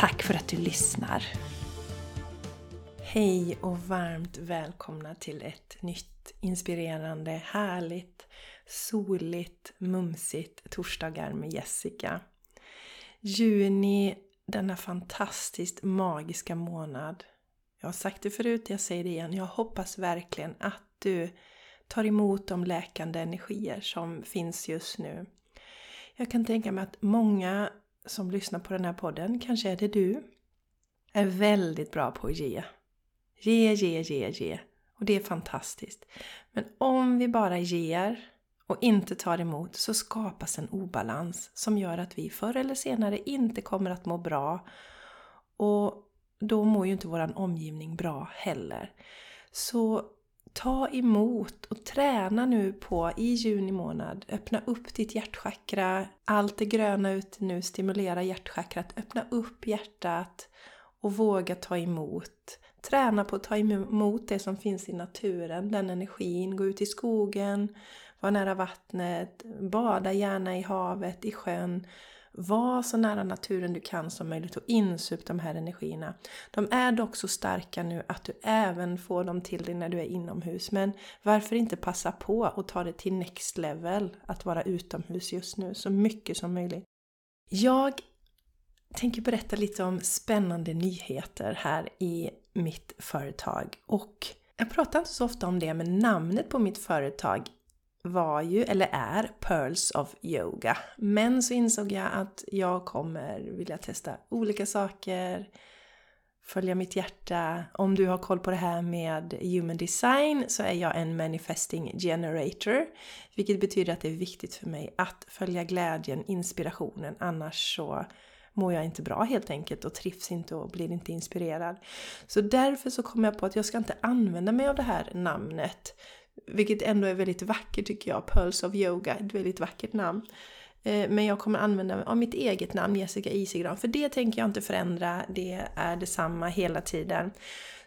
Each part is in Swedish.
Tack för att du lyssnar! Hej och varmt välkomna till ett nytt inspirerande, härligt, soligt, mumsigt torsdagar med Jessica. Juni, denna fantastiskt magiska månad. Jag har sagt det förut, jag säger det igen. Jag hoppas verkligen att du tar emot de läkande energier som finns just nu. Jag kan tänka mig att många som lyssnar på den här podden, kanske är det du, är väldigt bra på att ge. Ge, ge, ge, ge. Och det är fantastiskt. Men om vi bara ger och inte tar emot så skapas en obalans som gör att vi förr eller senare inte kommer att må bra. Och då mår ju inte vår omgivning bra heller. Så ta emot och träna nu på i juni månad. Öppna upp ditt hjärtchakra. Allt det gröna ute nu stimulerar hjärtchakrat. Öppna upp hjärtat och våga ta emot. Träna på att ta emot det som finns i naturen, den energin. Gå ut i skogen, var nära vattnet, bada gärna i havet, i sjön. Var så nära naturen du kan som möjligt och insup de här energierna. De är dock så starka nu att du även får dem till dig när du är inomhus. Men varför inte passa på och ta det till next level att vara utomhus just nu så mycket som möjligt. Jag tänker berätta lite om spännande nyheter här i mitt företag. Och jag pratar inte så ofta om det, men namnet på mitt företag var ju, eller är, Pearls of Yoga. Men så insåg jag att jag kommer vilja testa olika saker, följa mitt hjärta. Om du har koll på det här med human design så är jag en manifesting generator. Vilket betyder att det är viktigt för mig att följa glädjen, inspirationen, annars så mår jag inte bra helt enkelt och trivs inte och blir inte inspirerad. Så därför så kom jag på att jag ska inte använda mig av det här namnet vilket ändå är väldigt vackert tycker jag. Pearls of Yoga, ett väldigt vackert namn. Eh, men jag kommer använda mig av mitt eget namn, Jessica Isigran, för det tänker jag inte förändra. Det är detsamma hela tiden.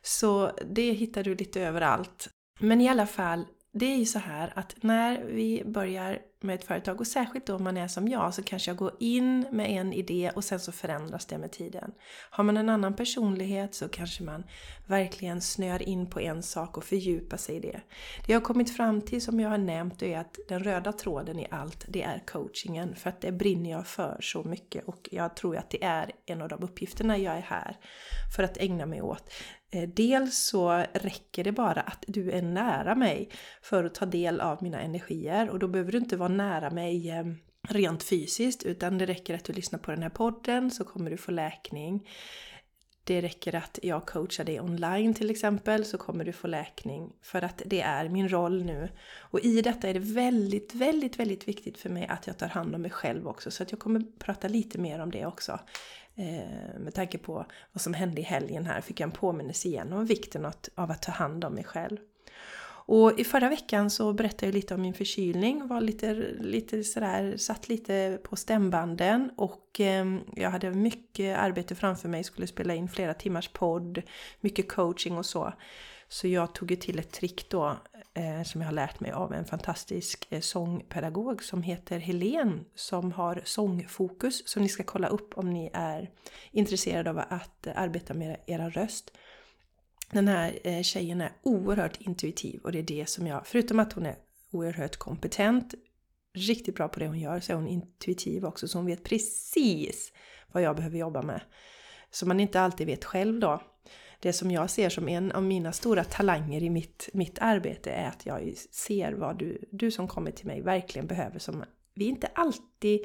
Så det hittar du lite överallt. Men i alla fall, det är ju så här att när vi börjar med ett företag och särskilt då om man är som jag så kanske jag går in med en idé och sen så förändras det med tiden. Har man en annan personlighet så kanske man verkligen snör in på en sak och fördjupar sig i det. Det jag har kommit fram till som jag har nämnt är att den röda tråden i allt det är coachingen för att det brinner jag för så mycket och jag tror att det är en av de uppgifterna jag är här för att ägna mig åt. Eh, dels så räcker det bara att du är nära mig för att ta del av mina energier och då behöver du inte vara nära mig eh, rent fysiskt utan det räcker att du lyssnar på den här podden så kommer du få läkning. Det räcker att jag coachar dig online till exempel så kommer du få läkning för att det är min roll nu. Och i detta är det väldigt, väldigt, väldigt viktigt för mig att jag tar hand om mig själv också så att jag kommer prata lite mer om det också. Eh, med tanke på vad som hände i helgen här fick jag en påminnelse igen om vikten av att ta hand om mig själv. Och i förra veckan så berättade jag lite om min förkylning, var lite, lite sådär, satt lite på stämbanden och eh, jag hade mycket arbete framför mig, skulle spela in flera timmars podd, mycket coaching och så. Så jag tog ju till ett trick då eh, som jag har lärt mig av en fantastisk eh, sångpedagog som heter Helen som har sångfokus som ni ska kolla upp om ni är intresserade av att eh, arbeta med era röst. Den här eh, tjejen är oerhört intuitiv och det är det som jag, förutom att hon är oerhört kompetent, riktigt bra på det hon gör, så är hon intuitiv också så hon vet precis vad jag behöver jobba med. Så man inte alltid vet själv då det som jag ser som en av mina stora talanger i mitt, mitt arbete är att jag ser vad du, du som kommer till mig verkligen behöver som vi inte alltid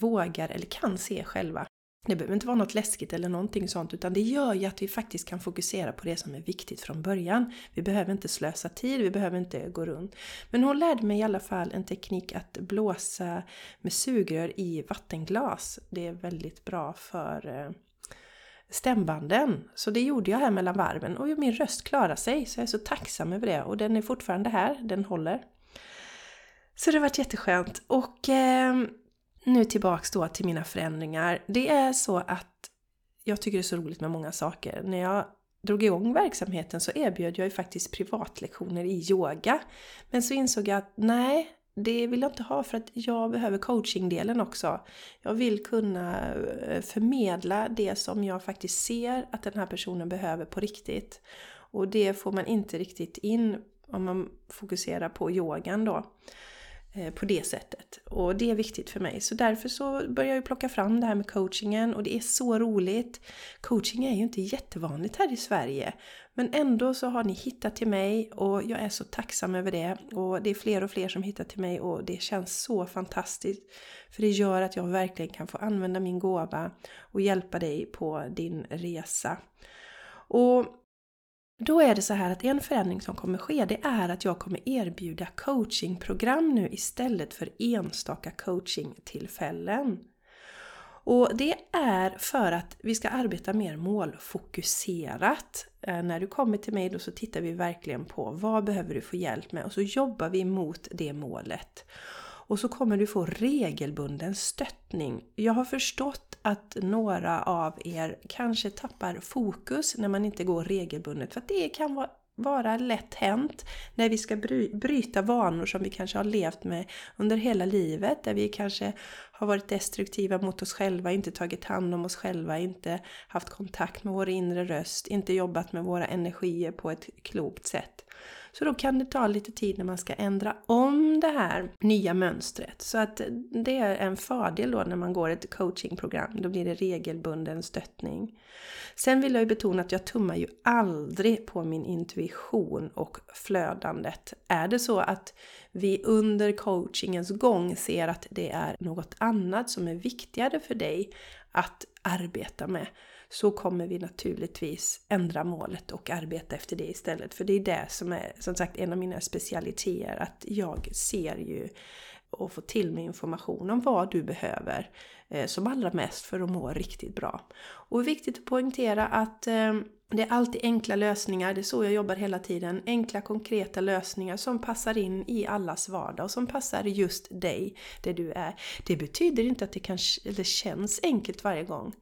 vågar eller kan se själva. Det behöver inte vara något läskigt eller någonting sånt utan det gör ju att vi faktiskt kan fokusera på det som är viktigt från början. Vi behöver inte slösa tid, vi behöver inte gå runt. Men hon lärde mig i alla fall en teknik att blåsa med sugrör i vattenglas. Det är väldigt bra för eh, stämbanden. Så det gjorde jag här mellan varven och min röst klarade sig så jag är så tacksam över det och den är fortfarande här, den håller. Så det har varit jätteskönt och eh, nu tillbaks då till mina förändringar. Det är så att jag tycker det är så roligt med många saker. När jag drog igång verksamheten så erbjöd jag ju faktiskt privatlektioner i yoga. Men så insåg jag att nej, det vill jag inte ha för att jag behöver coachingdelen också. Jag vill kunna eh, förmedla det som jag faktiskt ser att den här personen behöver på riktigt. Och det får man inte riktigt in om man fokuserar på yogan då. Eh, på det sättet. Och det är viktigt för mig. Så därför så börjar jag plocka fram det här med coachingen och det är så roligt. Coaching är ju inte jättevanligt här i Sverige. Men ändå så har ni hittat till mig och jag är så tacksam över det. Och det är fler och fler som hittar till mig och det känns så fantastiskt. För det gör att jag verkligen kan få använda min gåva och hjälpa dig på din resa. Och då är det så här att en förändring som kommer ske det är att jag kommer erbjuda coachingprogram nu istället för enstaka coachingtillfällen. Och det är för att vi ska arbeta mer målfokuserat. Eh, när du kommer till mig då så tittar vi verkligen på vad behöver du få hjälp med och så jobbar vi mot det målet. Och så kommer du få regelbunden stöttning. Jag har förstått att några av er kanske tappar fokus när man inte går regelbundet. För att det kan vara vara lätt hänt när vi ska bryta vanor som vi kanske har levt med under hela livet. Där vi kanske har varit destruktiva mot oss själva, inte tagit hand om oss själva, inte haft kontakt med vår inre röst, inte jobbat med våra energier på ett klokt sätt. Så då kan det ta lite tid när man ska ändra om det här nya mönstret. Så att det är en fördel då när man går ett coachingprogram. Då blir det regelbunden stöttning. Sen vill jag ju betona att jag tummar ju aldrig på min intuition och flödandet. Är det så att vi under coachingens gång ser att det är något annat som är viktigare för dig att arbeta med så kommer vi naturligtvis ändra målet och arbeta efter det istället. För det är det som är som sagt en av mina specialiteter, att jag ser ju och får till mig information om vad du behöver eh, som allra mest för att må riktigt bra. Och det är viktigt att poängtera att eh, det är alltid enkla lösningar, det är så jag jobbar hela tiden. Enkla konkreta lösningar som passar in i allas vardag och som passar just dig, det du är. Det betyder inte att det, kanske, det känns enkelt varje gång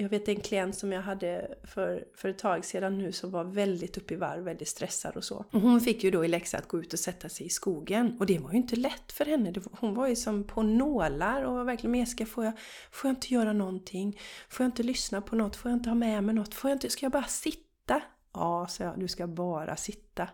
jag vet en klient som jag hade för, för ett tag sedan nu som var väldigt uppe i varv, väldigt stressad och så. Och hon fick ju då i läxa att gå ut och sätta sig i skogen. Och det var ju inte lätt för henne. Hon var ju som på nålar och var verkligen med ska får jag, får jag inte göra någonting? Får jag inte lyssna på något? Får jag inte ha med mig något? Får jag inte, ska jag bara sitta? Ja, sa jag, du ska bara sitta.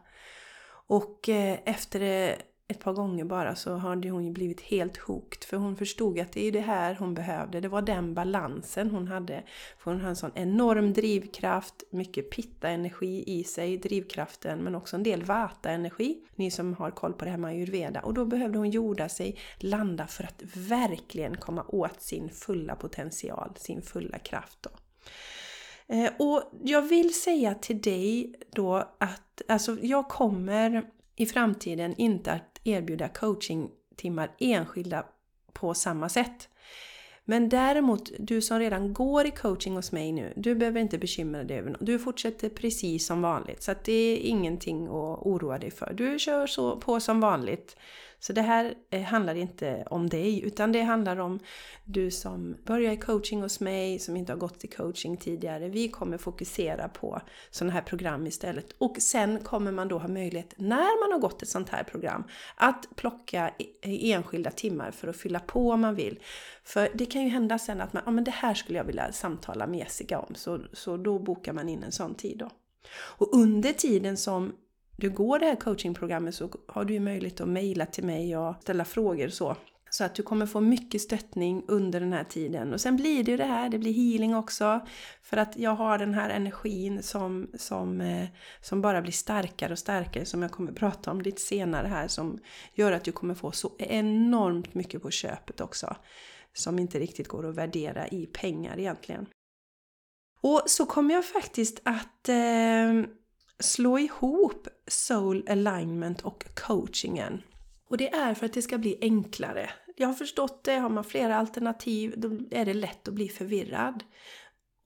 Och eh, efter eh, ett par gånger bara så hade hon ju blivit helt hooked. För hon förstod att det är det här hon behövde. Det var den balansen hon hade. För hon hade en sån enorm drivkraft, mycket pitta-energi i sig, drivkraften, men också en del vata-energi. Ni som har koll på det här med ayurveda. Och då behövde hon jorda sig, landa för att verkligen komma åt sin fulla potential, sin fulla kraft. Då. Eh, och jag vill säga till dig då att alltså, jag kommer i framtiden inte att erbjuda coachingtimmar enskilda på samma sätt. Men däremot, du som redan går i coaching hos mig nu, du behöver inte bekymra dig över något. Du fortsätter precis som vanligt. Så att det är ingenting att oroa dig för. Du kör så på som vanligt. Så det här eh, handlar inte om dig, utan det handlar om du som börjar i coaching hos mig, som inte har gått i coaching tidigare. Vi kommer fokusera på sådana här program istället. Och sen kommer man då ha möjlighet, när man har gått ett sånt här program, att plocka e-, enskilda timmar för att fylla på om man vill. För det kan ju hända sen att man, ja men det här skulle jag vilja samtala med Jessica om, så, så då bokar man in en sån tid då. Och under tiden som du går det här coachingprogrammet så har du ju möjlighet att mejla till mig och ställa frågor och så. Så att du kommer få mycket stöttning under den här tiden. Och sen blir det ju det här, det blir healing också. För att jag har den här energin som, som, eh, som bara blir starkare och starkare, som jag kommer prata om lite senare här, som gör att du kommer få så enormt mycket på köpet också. som inte riktigt går att värdera i pengar egentligen. Och så kommer jag faktiskt att eh, slå ihop Soul Alignment och coachingen. Och det är för att det ska bli enklare. Jag har förstått det, har man flera alternativ då är det lätt att bli förvirrad.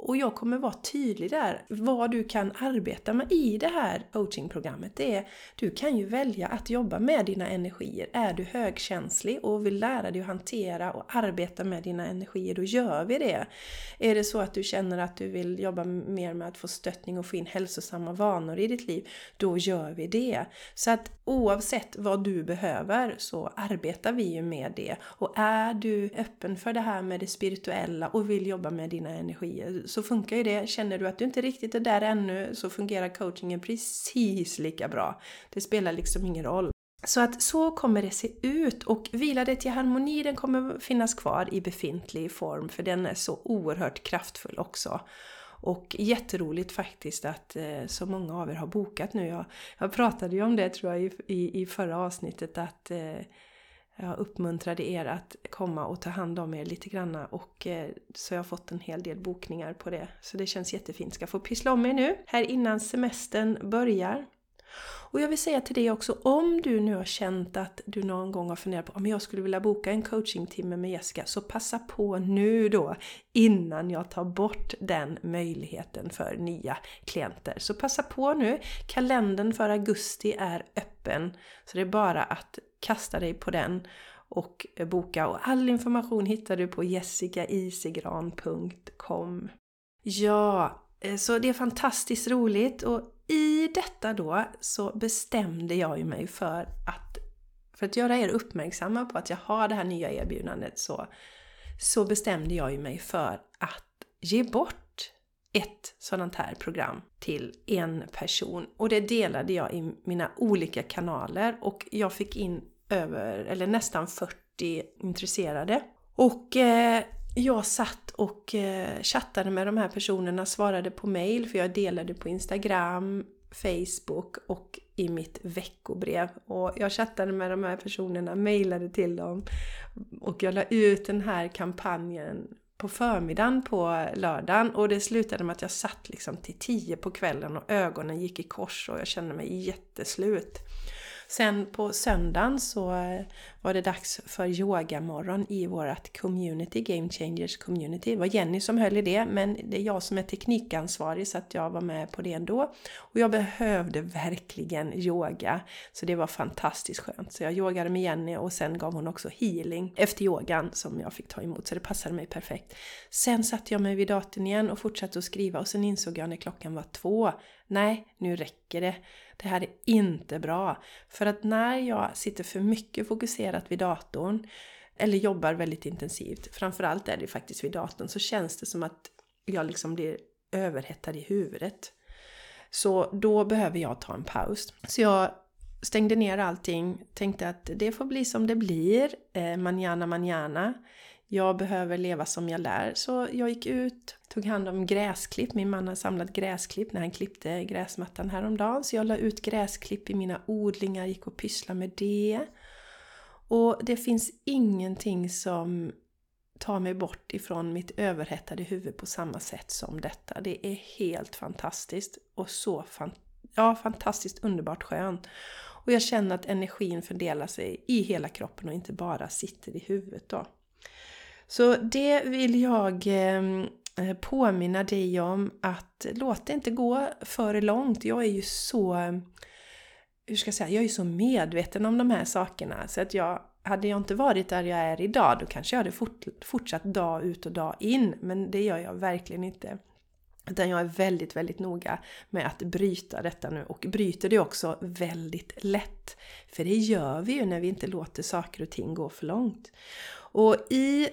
Och jag kommer vara tydlig där. Vad du kan arbeta med i det här coachingprogrammet det är du kan ju välja att jobba med dina energier. Är du högkänslig och vill lära dig att hantera och arbeta med dina energier, då gör vi det. Är det så att du känner att du vill jobba mer med att få stöttning och få in hälsosamma vanor i ditt liv, då gör vi det. Så att oavsett vad du behöver så arbetar vi ju med det. Och är du öppen för det här med det spirituella och vill jobba med dina energier så funkar ju det. Känner du att du inte riktigt är där ännu så fungerar coachingen precis lika bra. Det spelar liksom ingen roll. Så att så kommer det se ut och Vila dig till harmoni den kommer finnas kvar i befintlig form för den är så oerhört kraftfull också. Och jätteroligt faktiskt att eh, så många av er har bokat nu. Jag, jag pratade ju om det tror jag i, i, i förra avsnittet att eh, jag uppmuntrade er att komma och ta hand om er lite granna och eh, så jag har fått en hel del bokningar på det. Så det känns jättefint. Ska få pyssla om er nu här innan semestern börjar. Och jag vill säga till dig också, om du nu har känt att du någon gång har funderat på om jag skulle vilja boka en coachingtimme med Jessica, så passa på nu då innan jag tar bort den möjligheten för nya klienter. Så passa på nu, kalendern för augusti är öppen, så det är bara att kasta dig på den och boka. Och all information hittar du på jessicaisigran.com. Ja, eh, så det är fantastiskt roligt och i detta då så bestämde jag ju mig för att för att göra er uppmärksamma på att jag har det här nya erbjudandet så, så bestämde jag ju mig för att ge bort ett sådant här program till en person. Och det delade jag i mina olika kanaler och jag fick in över, eller nästan 40 intresserade. Och eh, jag satt och eh, chattade med de här personerna, svarade på mail för jag delade på Instagram, Facebook och i mitt veckobrev. Och jag chattade med de här personerna, mailade till dem och jag la ut den här kampanjen på förmiddagen på lördagen och det slutade med att jag satt liksom till tio på kvällen och ögonen gick i kors och jag kände mig jätteslut. Sen på söndagen så eh, var det dags för yogamorgon i vårt community, Game Changers community. Det var Jenny som höll i det, men det är jag som är teknikansvarig så att jag var med på det ändå. Och jag behövde verkligen yoga, så det var fantastiskt skönt. Så jag yogade med Jenny och sen gav hon också healing efter yogan som jag fick ta emot, så det passade mig perfekt. Sen satte jag mig vid datorn igen och fortsatte att skriva och sen insåg jag när klockan var två, nej, nu räcker det. Det här är inte bra. För att när jag sitter för mycket fokuserat vid datorn eller jobbar väldigt intensivt, framförallt är det faktiskt vid datorn, så känns det som att jag liksom blir överhettad i huvudet. Så då behöver jag ta en paus. Så jag stängde ner allting, tänkte att det får bli som det blir, eh, manjana manjana. Jag behöver leva som jag lär. Så jag gick ut, tog hand om gräsklipp. Min man har samlat gräsklipp när han klippte gräsmattan häromdagen. Så jag la ut gräsklipp i mina odlingar, gick och pysslade med det. Och det finns ingenting som tar mig bort ifrån mitt överhettade huvud på samma sätt som detta. Det är helt fantastiskt och så fan, ja, fantastiskt underbart skönt. Och jag känner att energin fördelar sig i hela kroppen och inte bara sitter i huvudet då. Så det vill jag eh, eh, påminna dig om att låt det inte gå för långt. Jag är ju så, hur ska jag säga, jag är så medveten om de här sakerna så att jag hade jag inte varit där jag är idag då kanske jag hade fort, fortsatt dag ut och dag in men det gör jag verkligen inte. Utan jag är väldigt, väldigt noga med att bryta detta nu och bryter det också väldigt lätt. För det gör vi ju när vi inte låter saker och ting gå för långt. Och i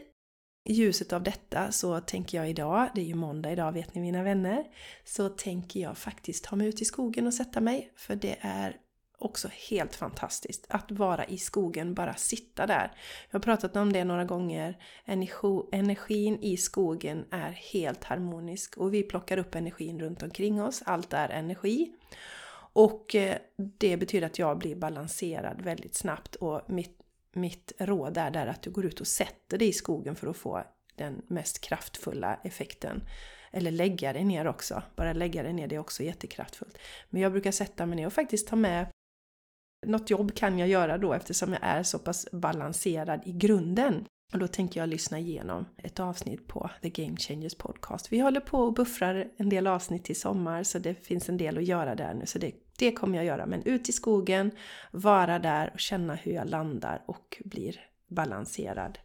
i ljuset av detta så tänker jag idag, det är ju måndag idag vet ni mina vänner, så tänker jag faktiskt ta mig ut i skogen och sätta mig. För det är också helt fantastiskt att vara i skogen, bara sitta där. Jag har pratat om det några gånger. Energin i skogen är helt harmonisk och vi plockar upp energin runt omkring oss. Allt är energi. Och eh, det betyder att jag blir balanserad väldigt snabbt och mitt mitt råd är där att du går ut och sätter dig i skogen för att få den mest kraftfulla effekten. Eller lägga dig ner också. Bara lägga dig ner, det är också jättekraftfullt. Men jag brukar sätta mig ner och faktiskt ta med något jobb kan jag göra då eftersom jag är så pass balanserad i grunden. Och då tänker jag lyssna igenom ett avsnitt på The Game Changers Podcast. Vi håller på och buffrar en del avsnitt till sommar så det finns en del att göra där nu. Så det, det kommer jag göra. Men ut i skogen, vara där och känna hur jag landar och blir balanserad.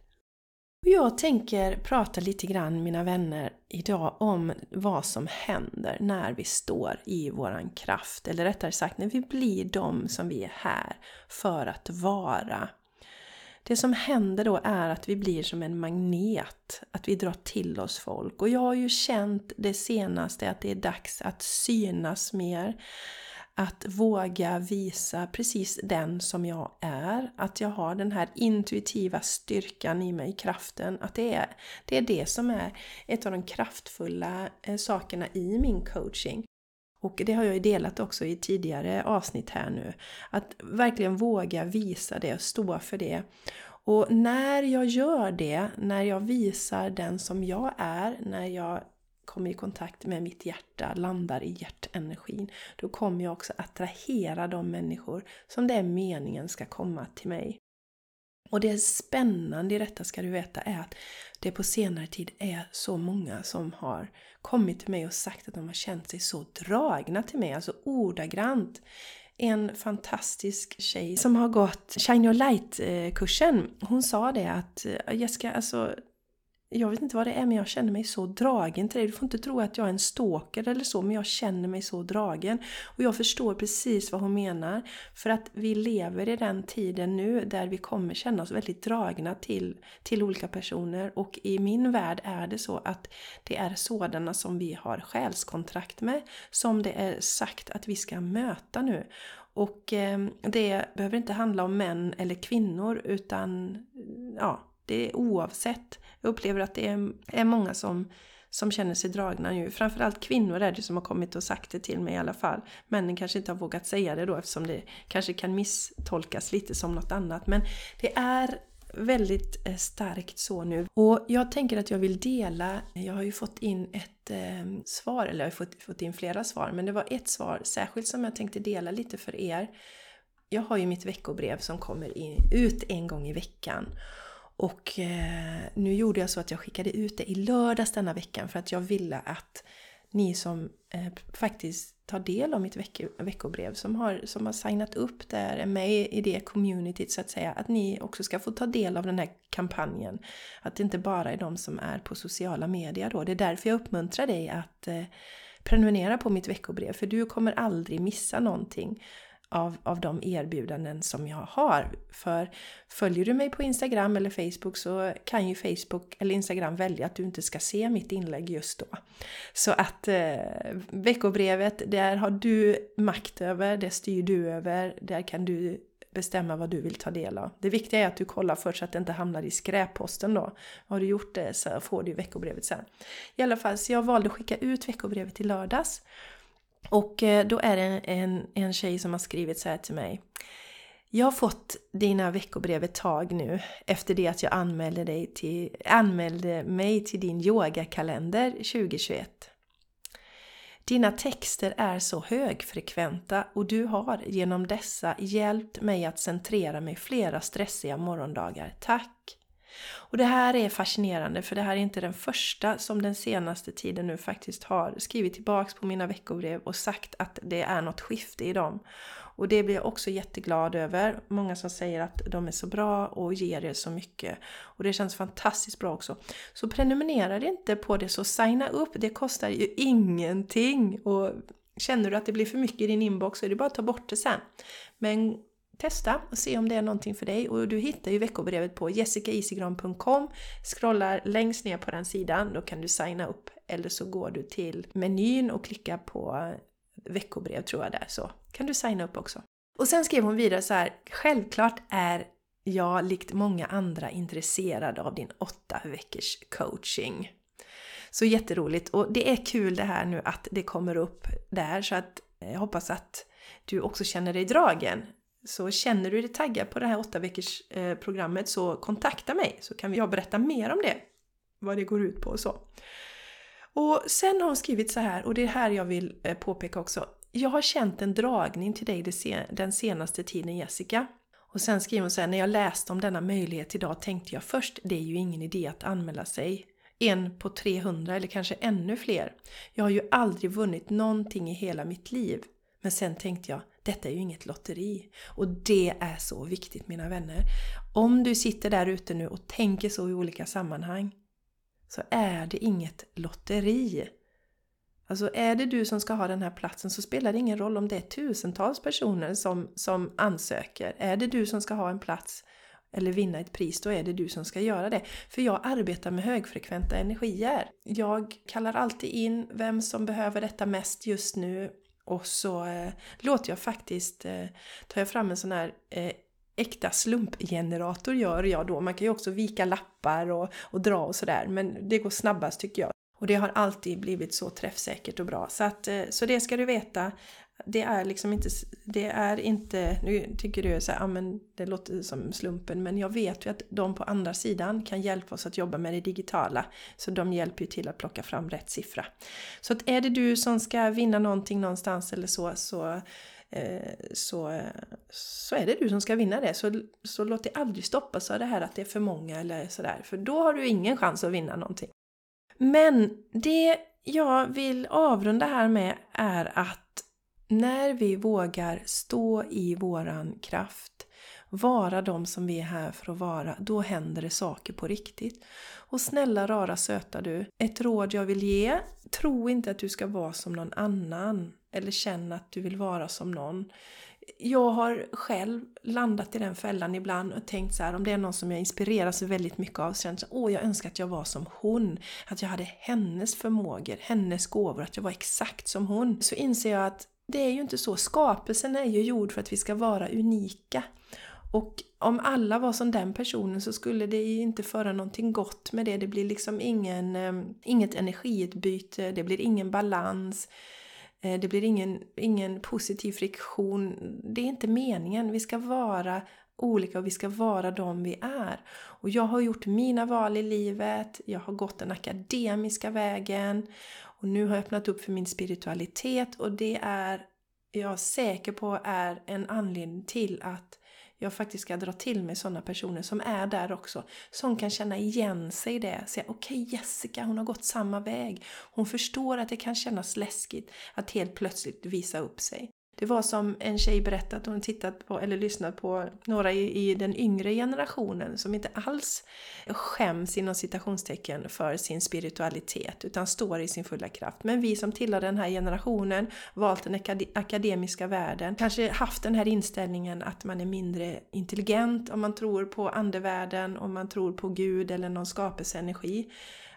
Jag tänker prata lite grann, mina vänner, idag om vad som händer när vi står i våran kraft. Eller rättare sagt, när vi blir de som vi är här för att vara. Det som händer då är att vi blir som en magnet, att vi drar till oss folk. Och jag har ju känt det senaste att det är dags att synas mer att våga visa precis den som jag är. Att jag har den här intuitiva styrkan i mig, kraften. Att det är det, är det som är ett av de kraftfulla eh, sakerna i min coaching. Och det har jag ju delat också i tidigare avsnitt här nu. Att verkligen våga visa det och stå för det. Och när jag gör det, när jag visar den som jag är, när jag kommer i kontakt med mitt hjärta, landar i hjärtenergin, då kommer jag också attrahera de människor som det är meningen ska komma till mig. Och det spännande i detta ska du veta är att det på senare tid är så många som har kommit till mig och sagt att de har känt sig så dragna till mig, alltså ordagrant. En fantastisk tjej som har gått Shine Your Light-kursen, eh, hon sa det att eh, Jessica, alltså jag vet inte vad det är men jag känner mig så dragen till dig. Du får inte tro att jag är en stalker eller så men jag känner mig så dragen. Och jag förstår precis vad hon menar. För att vi lever i den tiden nu där vi kommer känna oss väldigt dragna till, till olika personer. Och i min värld är det så att det är sådana som vi har själskontrakt med. Som det är sagt att vi ska möta nu. Och eh, det behöver inte handla om män eller kvinnor utan ja, det är oavsett. Jag upplever att det är, är många som, som känner sig dragna nu. Framförallt kvinnor är det som har kommit och sagt det till mig i alla fall. Männen kanske inte har vågat säga det då eftersom det kanske kan misstolkas lite som något annat. Men det är väldigt eh, starkt så nu. Och jag tänker att jag vill dela, jag har ju fått in ett eh, svar, eller jag har fått, fått in flera svar, men det var ett svar särskilt som jag tänkte dela lite för er. Jag har ju mitt veckobrev som kommer in, ut en gång i veckan. Och eh, nu gjorde jag så att jag skickade ut det i lördags denna veckan för att jag ville att ni som eh, faktiskt tar del av mitt veck veckobrev, som har, som har signat upp där, är med i det communityt så att säga, att ni också ska få ta del av den här kampanjen. Att det inte bara är de som är på sociala medier då. Det är därför jag uppmuntrar dig att eh, prenumerera på mitt veckobrev, för du kommer aldrig missa någonting av, av de erbjudanden som jag har. För följer du mig på Instagram eller Facebook så kan ju Facebook eller Instagram välja att du inte ska se mitt inlägg just då. Så att eh, veckobrevet, där har du makt över, det styr du över, där kan du bestämma vad du vill ta del av. Det viktiga är att du kollar först så att det inte hamnar i skräpposten då. Har du gjort det så får du veckobrevet sen. I alla fall, så jag valde att skicka ut veckobrevet i lördags. Och eh, då är det en, en tjej som har skrivit så här till mig. Jag har fått dina veckobrev ett tag nu efter det att jag anmälde, dig till, anmälde mig till din yogakalender 2021. Dina texter är så högfrekventa och du har genom dessa hjälpt mig att centrera mig flera stressiga morgondagar. Tack! Och det här är fascinerande för det här är inte den första som den senaste tiden nu faktiskt har skrivit tillbaks på mina veckobrev och sagt att det är något skifte i dem. Och det blir jag också jätteglad över. Många som säger att de är så bra och ger er så mycket. Och det känns fantastiskt bra också. Så prenumerera inte på det, så signa upp. Det kostar ju ingenting. Och känner du att det blir för mycket i din inbox så är det bara att ta bort det sen. Men testa och se om det är någonting för dig. Och du hittar ju veckobrevet på jessicaisigran.com. Scrollar längst ner på den sidan, då kan du signa upp. Eller så går du till menyn och klickar på veckobrev tror jag där, så kan du signa upp också. Och sen skrev hon vidare så här, självklart är jag likt många andra intresserad av din åtta veckors coaching. Så jätteroligt och det är kul det här nu att det kommer upp där så att jag hoppas att du också känner dig dragen så känner du dig taggad på det här åtta veckors eh, programmet så kontakta mig så kan jag berätta mer om det. Vad det går ut på och så. Och sen har hon skrivit så här, och det är här jag vill eh, påpeka också. Jag har känt en dragning till dig den senaste tiden Jessica. Och sen skriver hon så här, när jag läste om denna möjlighet idag tänkte jag först, det är ju ingen idé att anmäla sig. En på 300 eller kanske ännu fler. Jag har ju aldrig vunnit någonting i hela mitt liv. Men sen tänkte jag, detta är ju inget lotteri. Och det är så viktigt mina vänner. Om du sitter där ute nu och tänker så i olika sammanhang så är det inget lotteri. Alltså är det du som ska ha den här platsen så spelar det ingen roll om det är tusentals personer som, som ansöker. Är det du som ska ha en plats eller vinna ett pris, då är det du som ska göra det. För jag arbetar med högfrekventa energier. Jag kallar alltid in vem som behöver detta mest just nu och så eh, låter jag faktiskt, eh, tar jag fram en sån här eh, äkta slumpgenerator gör jag då. Man kan ju också vika lappar och, och dra och sådär men det går snabbast tycker jag. Och det har alltid blivit så träffsäkert och bra. Så, att, eh, så det ska du veta. Det är liksom inte, det är inte, nu tycker du så här, ja men det låter som slumpen, men jag vet ju att de på andra sidan kan hjälpa oss att jobba med det digitala. Så de hjälper ju till att plocka fram rätt siffra. Så att är det du som ska vinna någonting någonstans eller så, så eh, så, så är det du som ska vinna det. Så, så låt dig aldrig stoppas av det här att det är för många eller sådär. För då har du ingen chans att vinna någonting. Men det jag vill avrunda här med är att när vi vågar stå i våran kraft, vara de som vi är här för att vara, då händer det saker på riktigt. Och snälla rara söta du, ett råd jag vill ge, tro inte att du ska vara som någon annan eller känna att du vill vara som någon. Jag har själv landat i den fällan ibland och tänkt så här, om det är någon som jag inspireras väldigt mycket av, så känner jag åh jag önskar att jag var som hon. Att jag hade hennes förmågor, hennes gåvor, att jag var exakt som hon. Så inser jag att det är ju inte så. Skapelsen är ju gjord för att vi ska vara unika. Och om alla var som den personen så skulle det ju inte föra någonting gott med det. Det blir liksom ingen, eh, inget energiutbyte, det blir ingen balans. Eh, det blir ingen, ingen positiv friktion. Det är inte meningen. Vi ska vara olika och vi ska vara de vi är. Och jag har gjort mina val i livet. Jag har gått den akademiska vägen. Och nu har jag öppnat upp för min spiritualitet och det är jag säker på är en anledning till att jag faktiskt ska dra till mig sådana personer som är där också. Som kan känna igen sig i det. Säga okej okay, Jessica, hon har gått samma väg. Hon förstår att det kan kännas läskigt att helt plötsligt visa upp sig. Det var som en tjej berättade hon tittat på eller lyssnat på några i, i den yngre generationen som inte alls skäms inom citationstecken för sin spiritualitet utan står i sin fulla kraft. Men vi som tillhör den här generationen, valt den akademiska världen, kanske haft den här inställningen att man är mindre intelligent om man tror på andevärlden, om man tror på Gud eller någon skapelseenergi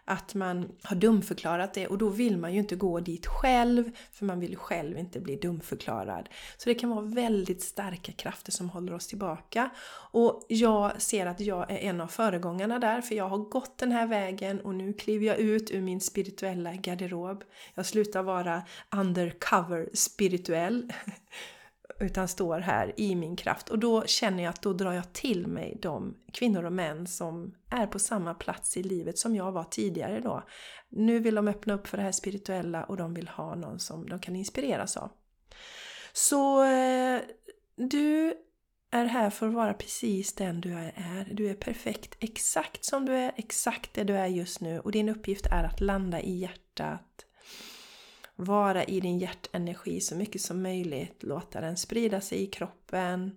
att man har dumförklarat det och då vill man ju inte gå dit själv för man vill ju själv inte bli dumförklarad. Så det kan vara väldigt starka krafter som håller oss tillbaka. Och jag ser att jag är en av föregångarna där för jag har gått den här vägen och nu kliver jag ut ur min spirituella garderob. Jag slutar vara undercover spirituell utan står här i min kraft. Och då känner jag att då drar jag till mig de kvinnor och män som är på samma plats i livet som jag var tidigare då. Nu vill de öppna upp för det här spirituella och de vill ha någon som de kan inspireras av. Så eh, du är här för att vara precis den du är. Du är perfekt exakt som du är, exakt det du är just nu och din uppgift är att landa i hjärtat vara i din hjärtenergi så mycket som möjligt. Låta den sprida sig i kroppen.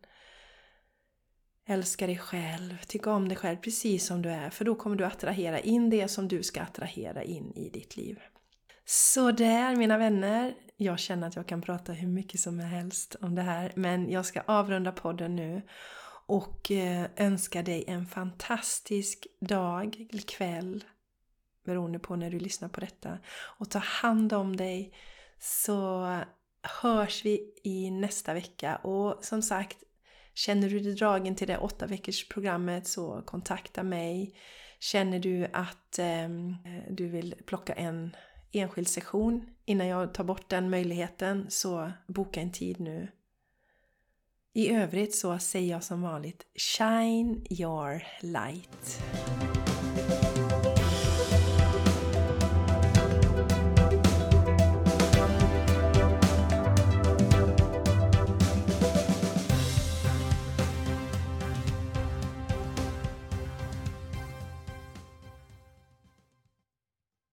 Älska dig själv, tycka om dig själv precis som du är. För då kommer du attrahera in det som du ska attrahera in i ditt liv. Så där mina vänner. Jag känner att jag kan prata hur mycket som helst om det här. Men jag ska avrunda podden nu. Och eh, önska dig en fantastisk dag, kväll, beroende på när du lyssnar på detta. Och ta hand om dig så hörs vi i nästa vecka. Och som sagt, känner du dig dragen till det åtta veckors programmet så kontakta mig. Känner du att eh, du vill plocka en enskild session innan jag tar bort den möjligheten så boka en tid nu I övrigt så säger jag som vanligt Shine your light.